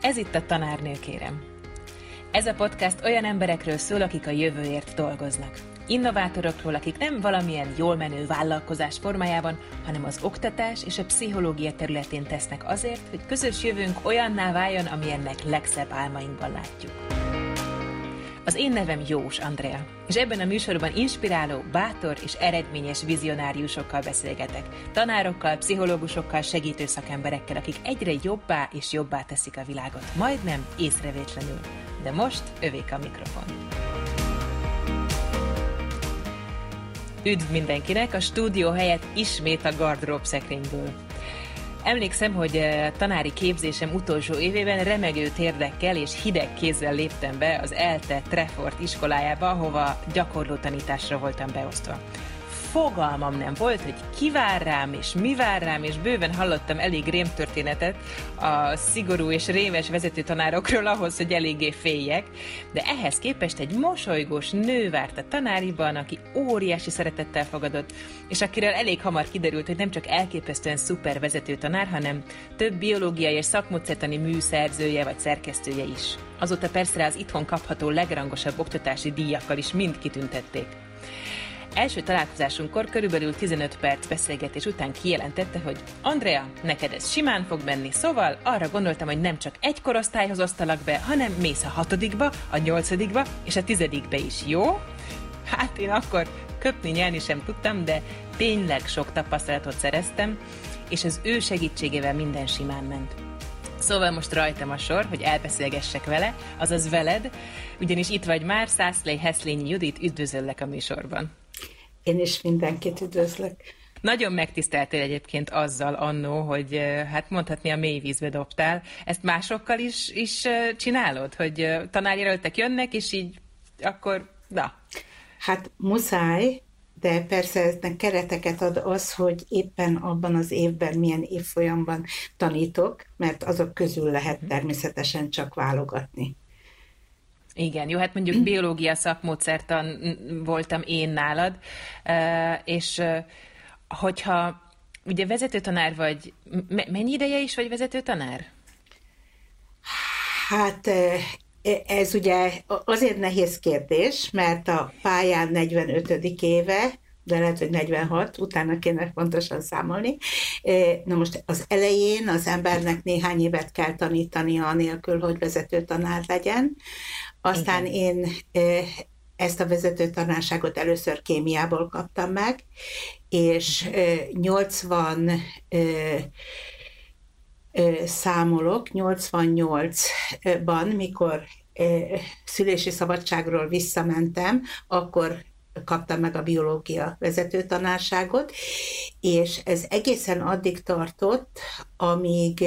Ez itt a Tanárnő kérem. Ez a podcast olyan emberekről szól, akik a jövőért dolgoznak. Innovátorokról, akik nem valamilyen jól menő vállalkozás formájában, hanem az oktatás és a pszichológia területén tesznek azért, hogy közös jövőnk olyanná váljon, amilyennek legszebb álmainkban látjuk. Az én nevem Jós Andrea, és ebben a műsorban inspiráló, bátor és eredményes vizionáriusokkal beszélgetek. Tanárokkal, pszichológusokkal, segítő szakemberekkel, akik egyre jobbá és jobbá teszik a világot, majdnem észrevétlenül. De most övék a mikrofon. Üdv mindenkinek, a stúdió helyett ismét a gardrób szekrényből. Emlékszem, hogy eh, tanári képzésem utolsó évében remegő térdekkel és hideg kézzel léptem be az ELTE Trefort iskolájába, ahova gyakorló tanításra voltam beosztva fogalmam nem volt, hogy ki vár rám, és mi vár rám, és bőven hallottam elég rémtörténetet a szigorú és rémes vezetőtanárokról ahhoz, hogy eléggé féljek, de ehhez képest egy mosolygós nő várt a tanáriban, aki óriási szeretettel fogadott, és akiről elég hamar kiderült, hogy nem csak elképesztően szuper vezetőtanár, hanem több biológiai és szakmódszertani műszerzője vagy szerkesztője is. Azóta persze az itthon kapható legrangosabb oktatási díjakkal is mind kitüntették. Első találkozásunkkor körülbelül 15 perc beszélgetés után kijelentette, hogy Andrea, neked ez simán fog menni, szóval arra gondoltam, hogy nem csak egy korosztályhoz osztalak be, hanem mész a hatodikba, a nyolcadikba és a tizedikbe is, jó? Hát én akkor köpni, nyelni sem tudtam, de tényleg sok tapasztalatot szereztem, és az ő segítségével minden simán ment. Szóval most rajtam a sor, hogy elbeszélgessek vele, azaz veled, ugyanis itt vagy már, Szászley Heszlényi Judit, üdvözöllek a műsorban. Én is mindenkit üdvözlök. Nagyon megtiszteltél egyébként azzal annó, hogy hát mondhatni a mély vízbe dobtál. Ezt másokkal is, is csinálod? Hogy tanárjelöltek jönnek, és így akkor, na. Hát muszáj, de persze eznek kereteket ad az, hogy éppen abban az évben milyen évfolyamban tanítok, mert azok közül lehet mhm. természetesen csak válogatni. Igen, jó, hát mondjuk biológia szakmódszertan voltam én nálad, és hogyha ugye vezetőtanár vagy, mennyi ideje is vagy vezetőtanár? Hát ez ugye azért nehéz kérdés, mert a pályán 45. éve, de lehet, hogy 46, utána kéne pontosan számolni. Na most az elején az embernek néhány évet kell tanítania anélkül, hogy vezető tanár legyen. Aztán Igen. én ezt a vezető tanárságot először kémiából kaptam meg, és 80 számolok, 88-ban, mikor szülési szabadságról visszamentem, akkor kaptam meg a biológia vezetőtanárságot, és ez egészen addig tartott, amíg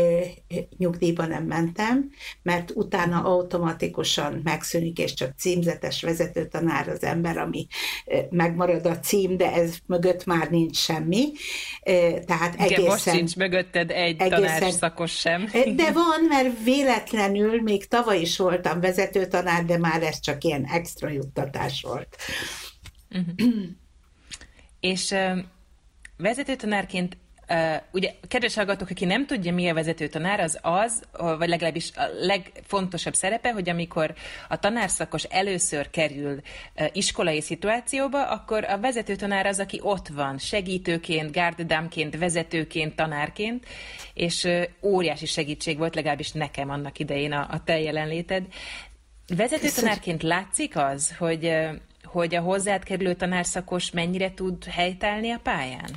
nyugdíjba nem mentem, mert utána automatikusan megszűnik, és csak címzetes vezetőtanár az ember, ami megmarad a cím, de ez mögött már nincs semmi. Tehát Igen, egészen, most nincs mögötted egy egészen, szakos sem. De van, mert véletlenül még tavaly is voltam vezetőtanár, de már ez csak ilyen extra juttatás volt. Uh-huh. és uh, vezetőtanárként Uh, ugye, kedves hallgatók, aki nem tudja, mi a vezetőtanár, az az, vagy legalábbis a legfontosabb szerepe, hogy amikor a tanárszakos először kerül uh, iskolai szituációba, akkor a vezetőtanár az, aki ott van, segítőként, gárdadámként, vezetőként, tanárként, és uh, óriási segítség volt, legalábbis nekem annak idején a, a te jelenléted. Vezetőtanárként látszik az, hogy hogy a hozzád kerülő tanárszakos mennyire tud helytállni a pályán?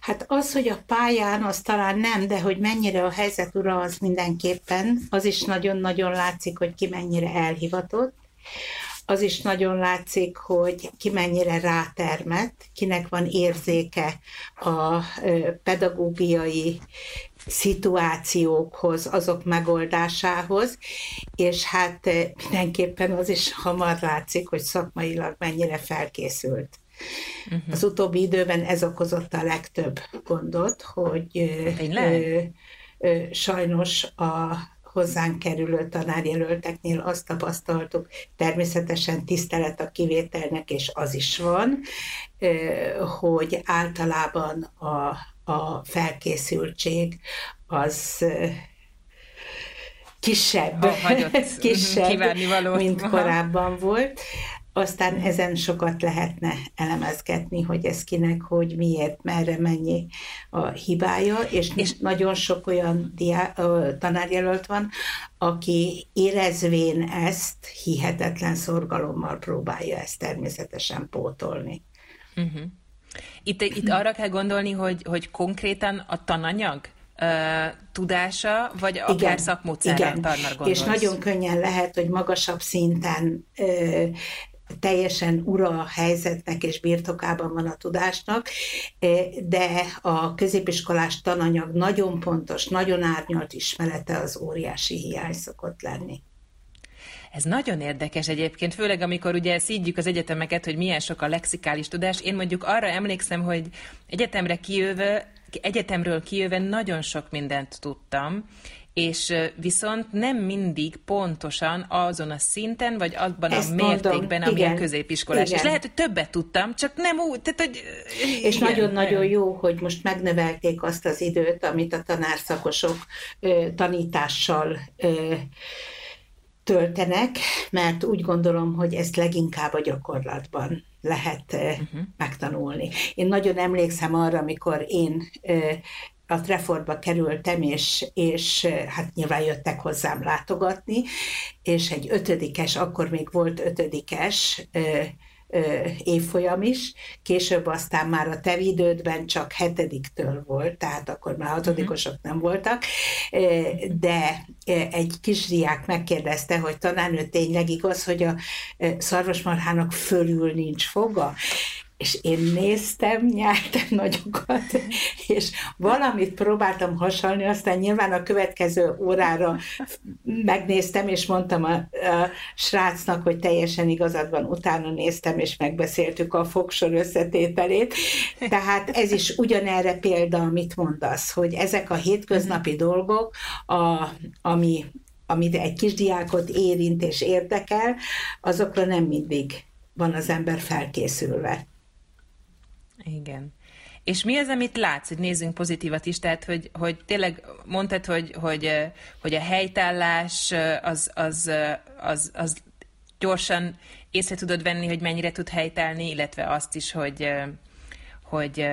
Hát az, hogy a pályán, az talán nem, de hogy mennyire a helyzet ura, az mindenképpen, az is nagyon-nagyon látszik, hogy ki mennyire elhivatott. Az is nagyon látszik, hogy ki mennyire rátermett, kinek van érzéke a pedagógiai szituációkhoz, azok megoldásához, és hát eh, mindenképpen az is hamar látszik, hogy szakmailag mennyire felkészült. Uh-huh. Az utóbbi időben ez okozott a legtöbb gondot, hogy ö, ö, ö, sajnos a hozzánk kerülő tanárjelölteknél azt tapasztaltuk, természetesen tisztelet a kivételnek, és az is van, hogy általában a a felkészültség az kisebb, kisebb mint korábban volt. Aztán ezen sokat lehetne elemezgetni, hogy ez kinek, hogy miért, merre, mennyi a hibája, és, és nagyon sok olyan diá, tanárjelölt van, aki érezvén ezt hihetetlen szorgalommal próbálja ezt természetesen pótolni. Uh-huh. Itt, itt arra kell gondolni, hogy, hogy konkrétan a tananyag tudása, vagy akár igen, szakmódszerrel És nagyon könnyen lehet, hogy magasabb szinten ö, teljesen ura a helyzetnek és birtokában van a tudásnak, de a középiskolás tananyag nagyon pontos, nagyon árnyalt ismerete az óriási hiány szokott lenni. Ez nagyon érdekes egyébként, főleg amikor ugye szídjük az egyetemeket, hogy milyen sok a lexikális tudás. Én mondjuk arra emlékszem, hogy egyetemre kijöve, egyetemről kijöve nagyon sok mindent tudtam, és viszont nem mindig pontosan azon a szinten, vagy abban Ezt a mértékben, ami igen, a középiskolás. Igen. És lehet, hogy többet tudtam, csak nem úgy, tehát, hogy... És nagyon-nagyon jó, hogy most megnövelték azt az időt, amit a tanárszakosok ö, tanítással ö, töltenek, mert úgy gondolom, hogy ezt leginkább a gyakorlatban lehet uh-huh. megtanulni. Én nagyon emlékszem arra, amikor én a Trefordba kerültem, és, és hát nyilván jöttek hozzám látogatni, és egy ötödikes, akkor még volt ötödikes, évfolyam is, később aztán már a te idődben csak hetediktől volt, tehát akkor már hatodikosok mhm. nem voltak, de egy kisdiák megkérdezte, hogy tanárnő tényleg igaz, hogy a szarvasmarhának fölül nincs foga, és én néztem, nyertem nagyokat, és valamit próbáltam hasalni, aztán nyilván a következő órára megnéztem, és mondtam a, a srácnak, hogy teljesen igazad van, utána néztem, és megbeszéltük a fogsor összetételét. Tehát ez is ugyanerre példa, amit mondasz, hogy ezek a hétköznapi dolgok, a, ami, amit egy kisdiákot érint és érdekel, azokra nem mindig van az ember felkészülve. Igen. És mi az, amit látsz, hogy nézzünk pozitívat is, tehát, hogy, hogy tényleg mondtad, hogy, hogy, hogy a helytállás az, az, az, az gyorsan észre tudod venni, hogy mennyire tud helytállni, illetve azt is, hogy, hogy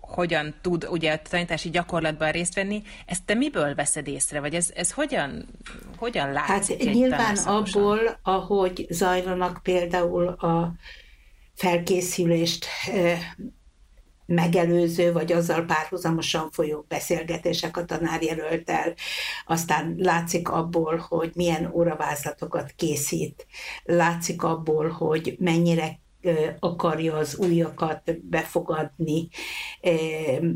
hogyan tud ugye a tanítási gyakorlatban részt venni. Ezt te miből veszed észre, vagy ez, ez hogyan, hogyan látszik? Hát nyilván abból, ahogy zajlanak például a felkészülést megelőző, vagy azzal párhuzamosan folyó beszélgetések a tanárjelöltel, aztán látszik abból, hogy milyen óravázlatokat készít, látszik abból, hogy mennyire akarja az újakat befogadni,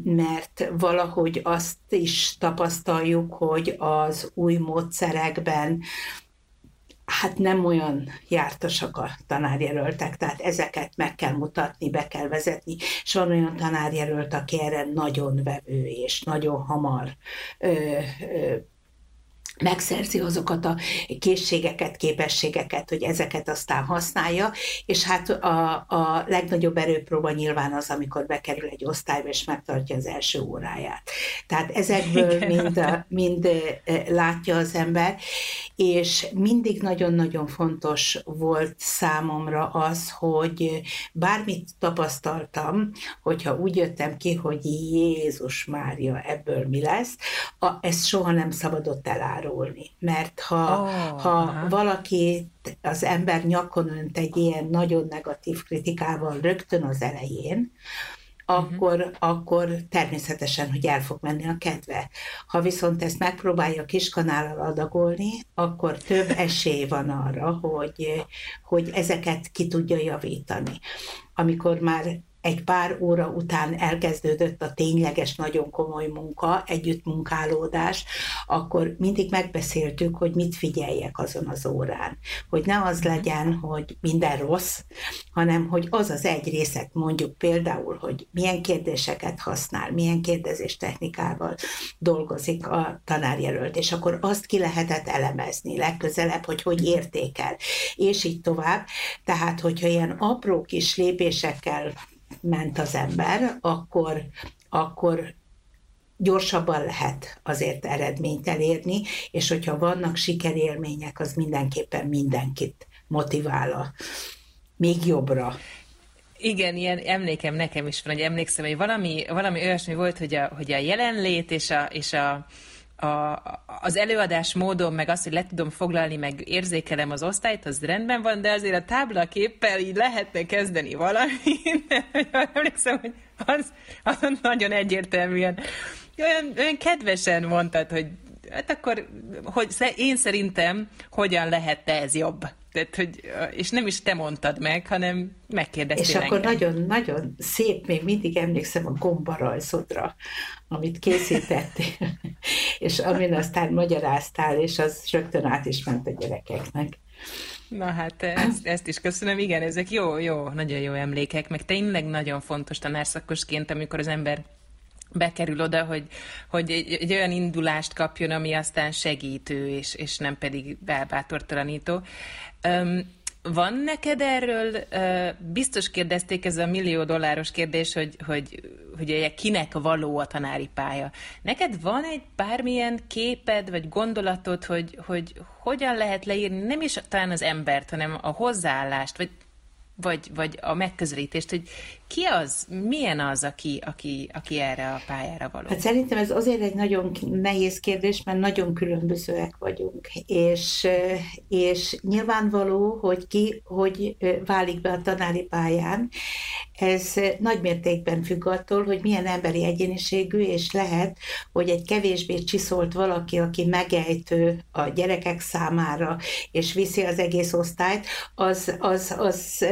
mert valahogy azt is tapasztaljuk, hogy az új módszerekben hát nem olyan jártasak a tanárjelöltek, tehát ezeket meg kell mutatni, be kell vezetni, és van olyan tanárjelölt, aki erre nagyon vevő, és nagyon hamar ö, ö, megszerzi azokat a készségeket, képességeket, hogy ezeket aztán használja, és hát a, a legnagyobb erőpróba nyilván az, amikor bekerül egy osztályba, és megtartja az első óráját. Tehát ezekből mind, mind látja az ember, és mindig nagyon-nagyon fontos volt számomra az, hogy bármit tapasztaltam, hogyha úgy jöttem ki, hogy Jézus Mária, ebből mi lesz, a, ezt soha nem szabadott elárulni elárulni. Mert ha, oh, ha aha. valaki, az ember nyakon önt egy ilyen nagyon negatív kritikával rögtön az elején, akkor, uh-huh. akkor természetesen, hogy el fog menni a kedve. Ha viszont ezt megpróbálja kiskanállal adagolni, akkor több esély van arra, hogy, hogy ezeket ki tudja javítani. Amikor már egy pár óra után elkezdődött a tényleges, nagyon komoly munka, együttmunkálódás, akkor mindig megbeszéltük, hogy mit figyeljek azon az órán. Hogy ne az legyen, hogy minden rossz, hanem hogy az az egy részet mondjuk például, hogy milyen kérdéseket használ, milyen kérdezés technikával dolgozik a tanárjelölt, és akkor azt ki lehetett elemezni legközelebb, hogy hogy értékel, és így tovább. Tehát, hogyha ilyen apró kis lépésekkel ment az ember, akkor, akkor gyorsabban lehet azért eredményt elérni, és hogyha vannak sikerélmények, az mindenképpen mindenkit motivál a még jobbra. Igen, ilyen emlékem nekem is van, hogy emlékszem, hogy valami, valami olyasmi volt, hogy a, hogy a jelenlét és a, és a a, az előadás módon, meg azt, hogy le tudom foglalni, meg érzékelem az osztályt, az rendben van, de azért a táblaképpel így lehetne kezdeni valamit. Emlékszem, hogy az, az nagyon egyértelműen, olyan, olyan kedvesen mondtad, hogy hát akkor, hogy én szerintem hogyan lehetne ez jobb. Tehát, hogy, és nem is te mondtad meg, hanem megkérdeztél És engem. akkor nagyon-nagyon szép, még mindig emlékszem a gombarajzodra, amit készítettél, és amin aztán magyaráztál, és az rögtön át is ment a gyerekeknek. Na hát ezt, ezt is köszönöm. Igen, ezek jó, jó, nagyon jó emlékek, meg tényleg nagyon fontos tanárszakkosként, amikor az ember bekerül oda, hogy, hogy egy, egy olyan indulást kapjon, ami aztán segítő, és, és nem pedig belbátortalanító. Um, van neked erről, biztos kérdezték ez a millió dolláros kérdés, hogy, hogy, hogy kinek való a tanári pálya. Neked van egy bármilyen képed, vagy gondolatod, hogy, hogy hogyan lehet leírni nem is talán az embert, hanem a hozzáállást, vagy vagy, vagy a megközelítést, hogy ki az, milyen az, aki, aki, aki erre a pályára való? Hát szerintem ez azért egy nagyon nehéz kérdés, mert nagyon különbözőek vagyunk, és, és nyilvánvaló, hogy ki, hogy válik be a tanári pályán, ez nagy mértékben függ attól, hogy milyen emberi egyéniségű, és lehet, hogy egy kevésbé csiszolt valaki, aki megejtő a gyerekek számára, és viszi az egész osztályt, az, az, az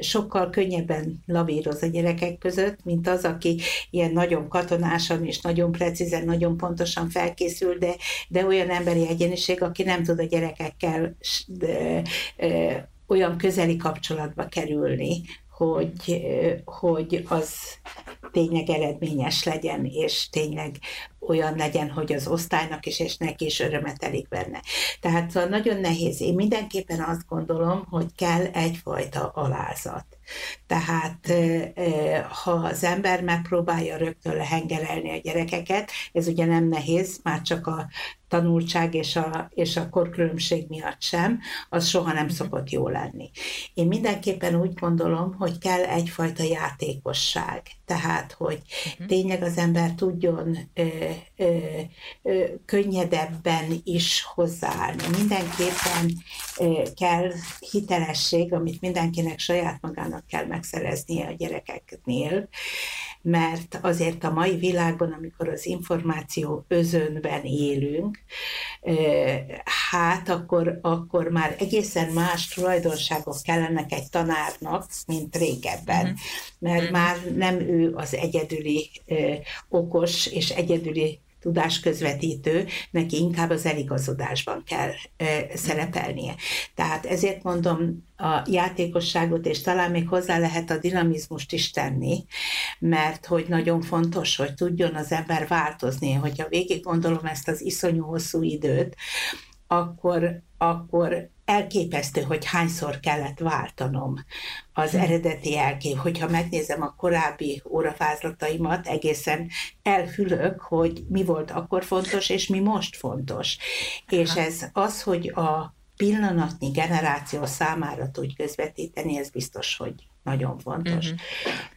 sokkal könnyebben lavíroz a gyerekek között, mint az, aki ilyen nagyon katonásan és nagyon precízen, nagyon pontosan felkészül, de, de olyan emberi egyeniség, aki nem tud a gyerekekkel de, de, olyan közeli kapcsolatba kerülni, hogy, hogy az tényleg eredményes legyen, és tényleg olyan legyen, hogy az osztálynak is, és neki is örömet elik benne. Tehát szóval nagyon nehéz. Én mindenképpen azt gondolom, hogy kell egyfajta alázat. Tehát ha az ember megpróbálja rögtön lehengerelni a gyerekeket, ez ugye nem nehéz, már csak a tanultság és a, és a korkülönbség miatt sem, az soha nem szokott jó lenni. Én mindenképpen úgy gondolom, hogy kell egyfajta játékosság. Tehát, hogy uh-huh. tényleg az ember tudjon ö, ö, ö, könnyedebben is hozzáállni. Mindenképpen ö, kell hitelesség, amit mindenkinek saját magának kell megszereznie a gyerekeknél, mert azért a mai világban, amikor az információ özönben élünk, hát akkor, akkor már egészen más tulajdonságok kellenek egy tanárnak, mint régebben, uh-huh. mert uh-huh. már nem ő az egyedüli okos és egyedüli tudásközvetítő, neki inkább az eligazodásban kell e, szerepelnie. Tehát ezért mondom a játékosságot, és talán még hozzá lehet a dinamizmust is tenni, mert hogy nagyon fontos, hogy tudjon az ember változni, hogyha végig gondolom ezt az iszonyú hosszú időt, akkor, akkor elképesztő, hogy hányszor kellett váltanom az hm. eredeti elkép. Hogyha megnézem a korábbi órafázlataimat, egészen elfülök, hogy mi volt akkor fontos, és mi most fontos. Aha. És ez az, hogy a pillanatnyi generáció számára tudj közvetíteni, ez biztos, hogy nagyon fontos. Uh-huh.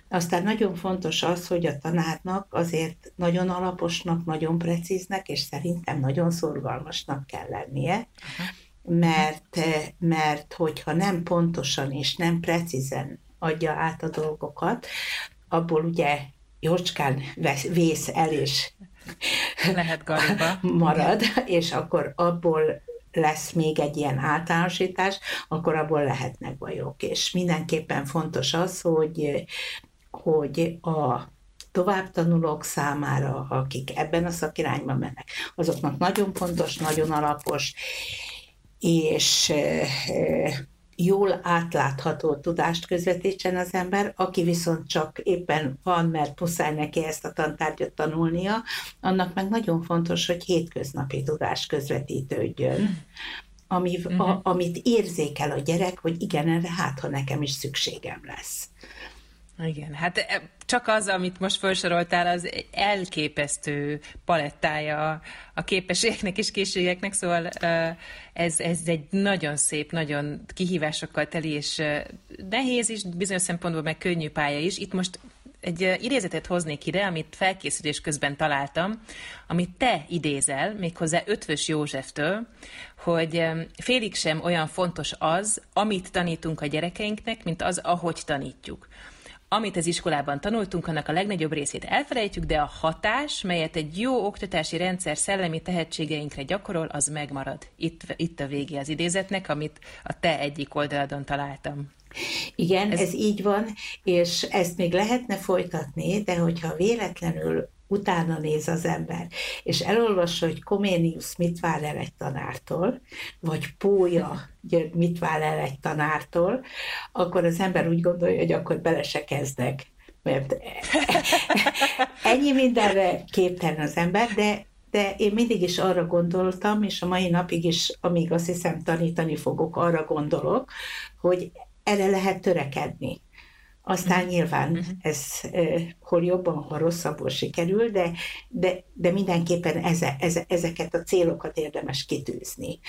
Aztán nagyon fontos az, hogy a tanárnak azért nagyon alaposnak, nagyon precíznek, és szerintem nagyon szorgalmasnak kell lennie, uh-huh mert, mert hogyha nem pontosan és nem precízen adja át a dolgokat, abból ugye jócskán vész el és lehet gariba. marad, és akkor abból lesz még egy ilyen általánosítás, akkor abból lehetnek bajok. És mindenképpen fontos az, hogy, hogy a továbbtanulók számára, akik ebben a szakirányban mennek, azoknak nagyon fontos, nagyon alapos, és jól átlátható tudást közvetítsen az ember, aki viszont csak éppen van, mert muszáj neki ezt a tantárgyat tanulnia, annak meg nagyon fontos, hogy hétköznapi tudás közvetítődjön, ami, a, mhm. amit érzékel a gyerek, hogy igen, erre hát, ha nekem is szükségem lesz. Igen, hát e, csak az, amit most felsoroltál, az elképesztő palettája a képességeknek és készségeknek, szóval ez, ez egy nagyon szép, nagyon kihívásokkal teli, és nehéz is, bizonyos szempontból meg könnyű pálya is. Itt most egy idézetet hoznék ide, amit felkészülés közben találtam, amit te idézel, méghozzá Ötvös Józseftől, hogy félig sem olyan fontos az, amit tanítunk a gyerekeinknek, mint az, ahogy tanítjuk amit az iskolában tanultunk, annak a legnagyobb részét elfelejtjük, de a hatás, melyet egy jó oktatási rendszer szellemi tehetségeinkre gyakorol, az megmarad. Itt, itt a vége az idézetnek, amit a te egyik oldaladon találtam. Igen, ez... ez így van, és ezt még lehetne folytatni, de hogyha véletlenül utána néz az ember, és elolvassa, hogy Koménius mit vár el egy tanártól, vagy Pója mit vár el egy tanártól, akkor az ember úgy gondolja, hogy akkor bele se kezdek, mert ennyi mindenre képtelen az ember, de de én mindig is arra gondoltam, és a mai napig is, amíg azt hiszem tanítani fogok, arra gondolok, hogy erre lehet törekedni. Aztán uh-huh. nyilván uh-huh. ez hol jobban, hol rosszabbul sikerül, de, de, de mindenképpen eze, eze, ezeket a célokat érdemes kitűzni,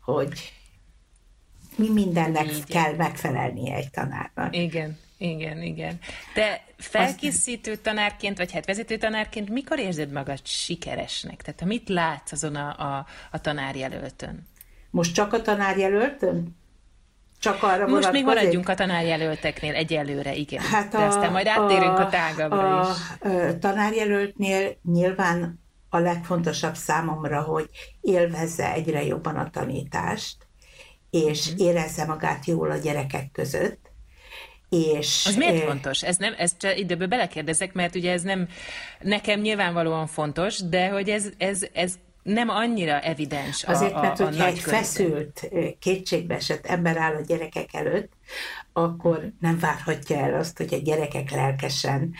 hogy mi mindennek igen. kell megfelelnie egy tanárnak. Igen, igen, igen. De felkészítő tanárként, vagy hát vezető tanárként mikor érzed magad sikeresnek? Tehát mit látsz azon a, a, a tanárjelöltön? Most csak a tanárjelöltön? Csak arra Most még maradjunk a tanárjelölteknél egyelőre, igen. Hát a, De aztán majd áttérünk a, a tágabbra a, is. A tanárjelöltnél nyilván a legfontosabb számomra, hogy élvezze egyre jobban a tanítást, és mm. érezze magát jól a gyerekek között, és, az miért fontos? Ez nem, ez csak időből belekérdezek, mert ugye ez nem nekem nyilvánvalóan fontos, de hogy ez, ez, ez nem annyira evidens a Azért, mert a, a hogyha egy feszült, kétségbeesett ember áll a gyerekek előtt, akkor nem várhatja el azt, hogy a gyerekek lelkesen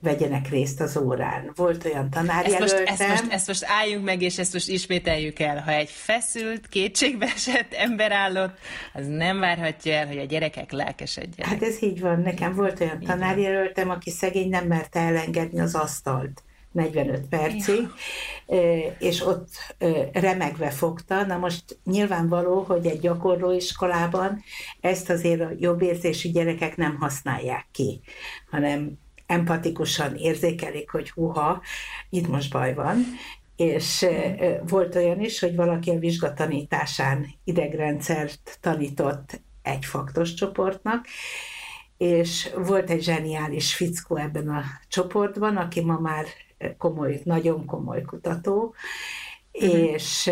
vegyenek részt az órán. Volt olyan tanárjelöltem... Ezt most, ezt, most, ezt most álljunk meg, és ezt most ismételjük el. Ha egy feszült, kétségbeesett ember állott, az nem várhatja el, hogy a gyerekek lelkesedjenek. Hát ez így van. Nekem volt olyan tanárjelöltem, aki szegény nem merte elengedni az asztalt 45 percig, és ott remegve fogta. Na most nyilvánvaló, hogy egy gyakorlóiskolában ezt azért a jobbérzésű gyerekek nem használják ki, hanem empatikusan érzékelik, hogy huha, itt most baj van, és volt olyan is, hogy valaki a vizsgatanításán idegrendszert tanított egy faktos csoportnak, és volt egy zseniális fickó ebben a csoportban, aki ma már komoly, nagyon komoly kutató, uh-huh. és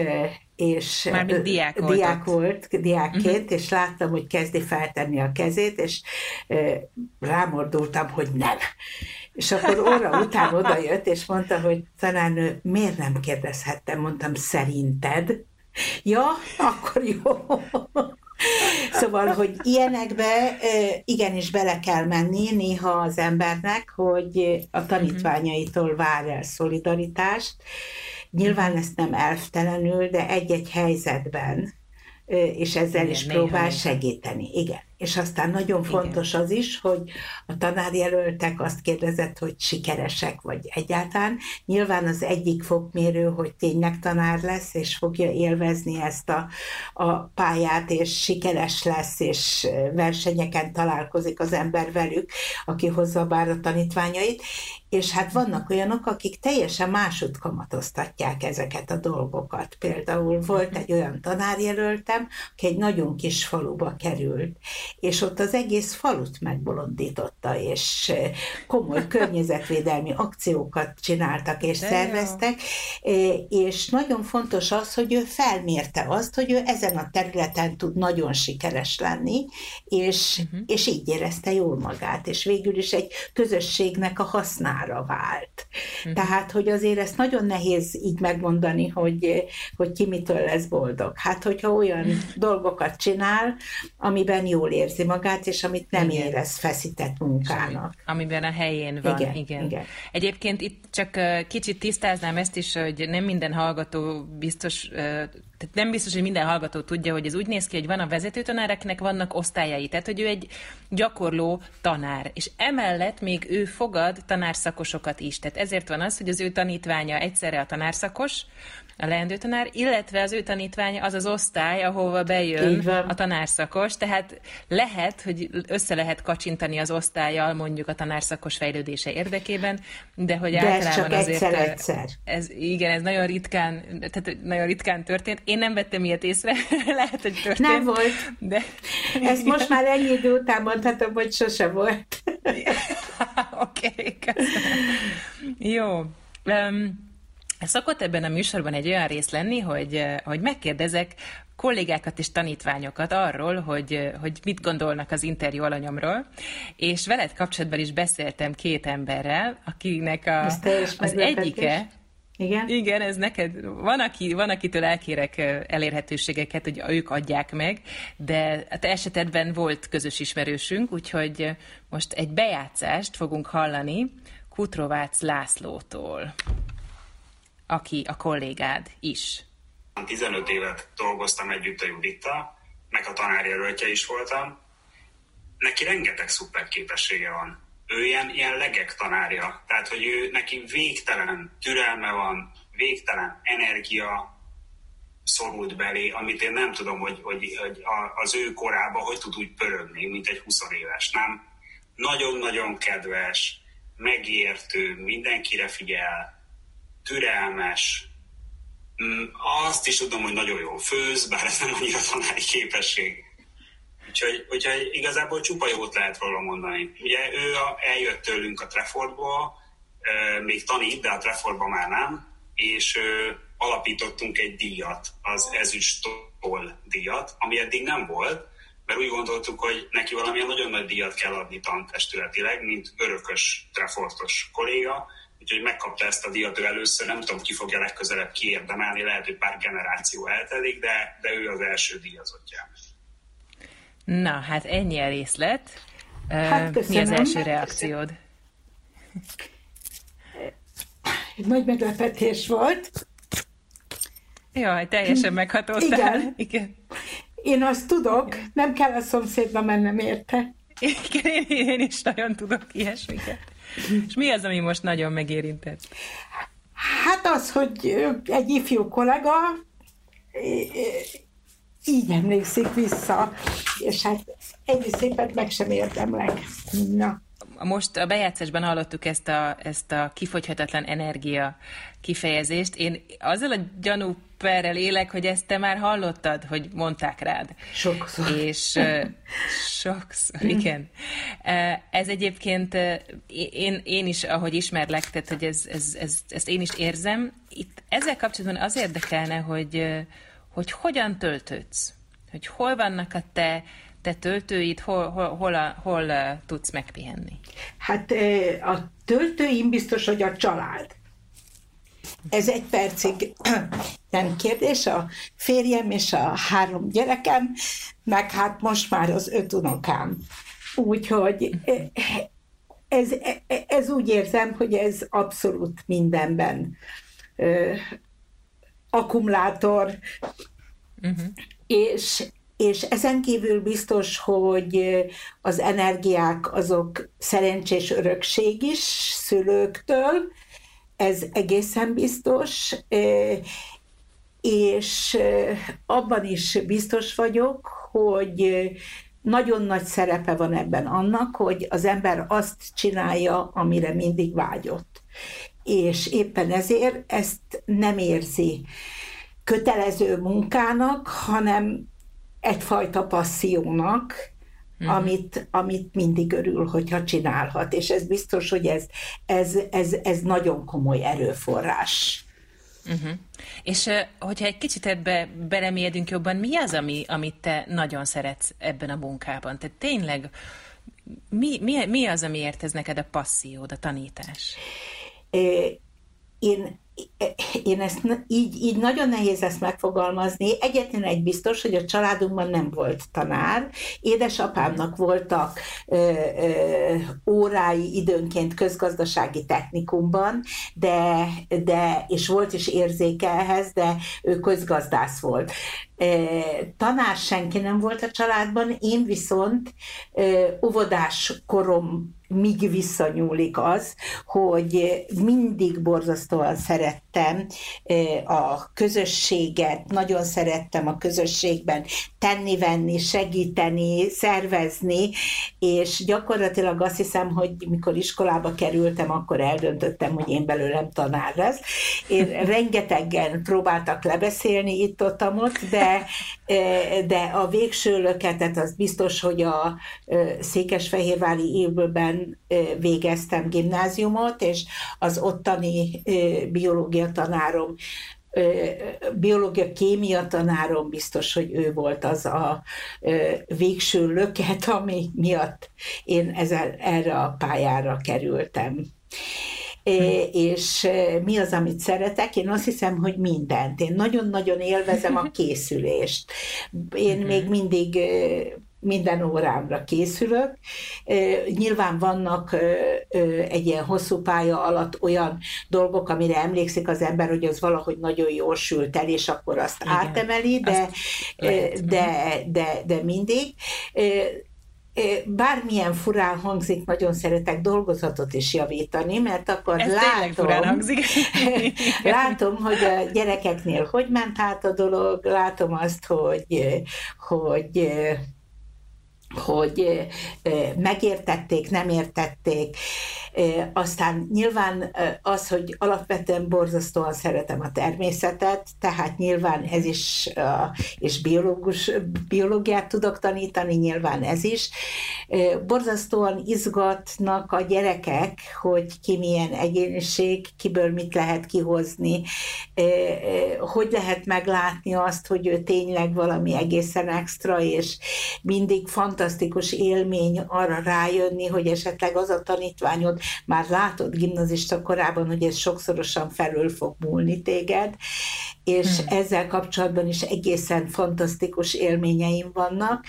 és Mármint diák, volt, diák volt, diákként, uh-huh. és láttam, hogy kezdi feltenni a kezét, és rámordultam, hogy nem. És akkor óra után odajött, és mondta, hogy tanárnő, miért nem kérdezhettem? Mondtam, szerinted? Ja, akkor jó. Szóval, hogy ilyenekbe igenis bele kell menni néha az embernek, hogy a tanítványaitól vár el szolidaritást. Nyilván ezt nem elvtelenül, de egy-egy helyzetben, és ezzel Igen, is próbál segíteni. Igen. És aztán nagyon fontos az is, hogy a tanárjelöltek azt kérdezett, hogy sikeresek vagy egyáltalán. Nyilván az egyik fokmérő, hogy tényleg tanár lesz, és fogja élvezni ezt a, a pályát, és sikeres lesz, és versenyeken találkozik az ember velük, aki hozza bár a tanítványait. És hát vannak olyanok, akik teljesen másút kamatoztatják ezeket a dolgokat. Például volt egy olyan tanárjelöltem, aki egy nagyon kis faluba került, és ott az egész falut megbolondította, és komoly környezetvédelmi akciókat csináltak és De szerveztek, jó. és nagyon fontos az, hogy ő felmérte azt, hogy ő ezen a területen tud nagyon sikeres lenni, és, uh-huh. és így érezte jól magát, és végül is egy közösségnek a hasznára vált. Uh-huh. Tehát, hogy azért ezt nagyon nehéz így megmondani, hogy, hogy ki mitől lesz boldog. Hát, hogyha olyan dolgokat csinál, amiben jól érzi magát, és amit nem igen. érez feszített munkának. Amiben a helyén van, igen, igen. igen. Egyébként itt csak kicsit tisztáznám ezt is, hogy nem minden hallgató biztos tehát nem biztos, hogy minden hallgató tudja, hogy ez úgy néz ki, hogy van a vezetőtanár, akinek vannak osztályai, tehát hogy ő egy gyakorló tanár, és emellett még ő fogad tanárszakosokat is. Tehát ezért van az, hogy az ő tanítványa egyszerre a tanárszakos, a leendő tanár, illetve az ő tanítványa az az osztály, ahova bejön a tanárszakos, tehát lehet, hogy össze lehet kacsintani az osztályjal mondjuk a tanárszakos fejlődése érdekében, de hogy de általában ez csak azért... Egyszer, egyszer. Ez, igen, ez nagyon ritkán, tehát nagyon ritkán történt. Én nem vettem ilyet észre, lehet, hogy történt. Nem volt. De... Ezt most már ennyi idő után mondhatom, hogy sose volt. Oké, okay, Jó. Um, Szokott ebben a műsorban egy olyan rész lenni, hogy, eh, hogy megkérdezek kollégákat és tanítványokat arról, hogy, eh, hogy mit gondolnak az interjú alanyomról, és veled kapcsolatban is beszéltem két emberrel, akinek a, az egyike, igen? Igen, ez neked, van, aki, van akitől elkérek elérhetőségeket, hogy ők adják meg, de a te esetedben volt közös ismerősünk, úgyhogy most egy bejátszást fogunk hallani Kutrovác Lászlótól aki a kollégád is. 15 évet dolgoztam együtt a Judittal, meg a tanárjelöltje is voltam. Neki rengeteg szuper képessége van. Ő ilyen, ilyen legek tanárja, tehát hogy ő neki végtelen türelme van, végtelen energia szorult belé, amit én nem tudom, hogy, hogy, hogy az ő korában hogy tud úgy pörögni, mint egy 20 éves, nem? Nagyon-nagyon kedves, megértő, mindenkire figyel, türelmes, mm, azt is tudom, hogy nagyon jól főz, bár ez nem annyira tanári képesség. Úgyhogy, úgyhogy igazából csupa jót lehet róla mondani. Ugye ő a, eljött tőlünk a Treffordból, még tanít, de a Treffordban már nem, és alapítottunk egy díjat, az ezüstól díjat, ami eddig nem volt, mert úgy gondoltuk, hogy neki valamilyen nagyon nagy díjat kell adni tantestületileg, mint örökös Treffortos kolléga, úgyhogy megkapta ezt a díjat ő először, nem tudom, ki fogja legközelebb kiérdemelni, lehet, hogy pár generáció eltelik, de, de ő az első díjazottja. Na, hát ennyi a részlet. Hát, Mi az első reakciód? Nagy meglepetés volt. Jaj, teljesen meghatódtál. Igen. Igen. Én azt tudok, nem kell a szomszédba mennem érte. Igen, én, én is nagyon tudok ilyesmiket. És mi az, ami most nagyon megérintett? Hát az, hogy egy ifjú kollega így emlékszik vissza, és hát ennyi szépet meg sem érdemlek. Na most a bejátszásban hallottuk ezt a, ezt a kifogyhatatlan energia kifejezést. Én azzal a gyanúperrel élek, hogy ezt te már hallottad, hogy mondták rád. Sokszor. És uh, sokszor, igen. Uh, ez egyébként uh, én, én is, ahogy ismerlek, tehát hogy ez, ez, ez, ezt én is érzem. Itt ezzel kapcsolatban az érdekelne, hogy, hogy hogyan töltődsz, hogy hol vannak a te te töltőid, hol, hol, hol, hol, hol tudsz megpihenni? Hát a töltőim biztos, hogy a család. Ez egy percig nem kérdés, a férjem és a három gyerekem, meg hát most már az öt unokám. Úgyhogy ez, ez úgy érzem, hogy ez abszolút mindenben akkumulátor, uh-huh. és és ezen kívül biztos, hogy az energiák azok szerencsés örökség is szülőktől, ez egészen biztos, és abban is biztos vagyok, hogy nagyon nagy szerepe van ebben annak, hogy az ember azt csinálja, amire mindig vágyott. És éppen ezért ezt nem érzi kötelező munkának, hanem egyfajta passziónak, mm. amit, amit mindig örül, hogyha csinálhat. És ez biztos, hogy ez, ez, ez, ez nagyon komoly erőforrás. Uh-huh. És hogyha egy kicsit ebbe belemélyedünk jobban, mi az, ami, amit te nagyon szeretsz ebben a munkában? Tehát tényleg mi, mi, mi az, amiért ez neked a passziód, a tanítás? Én én ezt így, így nagyon nehéz ezt megfogalmazni. Egyetlen egy biztos, hogy a családunkban nem volt tanár. Édesapámnak voltak ö, ö, órái időnként közgazdasági technikumban, de, de, és volt is érzéke ehhez, de ő közgazdász volt. Tanár senki nem volt a családban, én viszont óvodás korom míg visszanyúlik az, hogy mindig borzasztóan szerettem a közösséget, nagyon szerettem a közösségben tenni-venni, segíteni, szervezni, és gyakorlatilag azt hiszem, hogy mikor iskolába kerültem, akkor eldöntöttem, hogy én belőlem tanár lesz. Én rengetegen próbáltak lebeszélni itt-ott, de, de a végső löketet az biztos, hogy a Székesfehérvári évben végeztem gimnáziumot, és az ottani biológia tanárom biológia, kémia tanárom biztos, hogy ő volt az a végső löket, ami miatt én ezzel, erre a pályára kerültem. É, és mi az, amit szeretek? Én azt hiszem, hogy mindent. Én nagyon-nagyon élvezem a készülést. Én még mindig minden órámra készülök. Nyilván vannak egy ilyen hosszú pálya alatt olyan dolgok, amire emlékszik az ember, hogy az valahogy nagyon jól sült el, és akkor azt Igen, átemeli, de, de, de, de mindig. Bármilyen furán hangzik, nagyon szeretek dolgozatot is javítani, mert akkor Ez látom, látom, hogy a gyerekeknél hogy ment át a dolog, látom azt, hogy, hogy hogy megértették, nem értették. Aztán nyilván az, hogy alapvetően borzasztóan szeretem a természetet, tehát nyilván ez is, és biológus, biológiát tudok tanítani, nyilván ez is. Borzasztóan izgatnak a gyerekek, hogy ki milyen egyéniség, kiből mit lehet kihozni, hogy lehet meglátni azt, hogy ő tényleg valami egészen extra, és mindig fantasztikus fantasztikus élmény arra rájönni, hogy esetleg az a tanítványod már látod gimnazista korában, hogy ez sokszorosan felül fog múlni téged, és hmm. ezzel kapcsolatban is egészen fantasztikus élményeim vannak,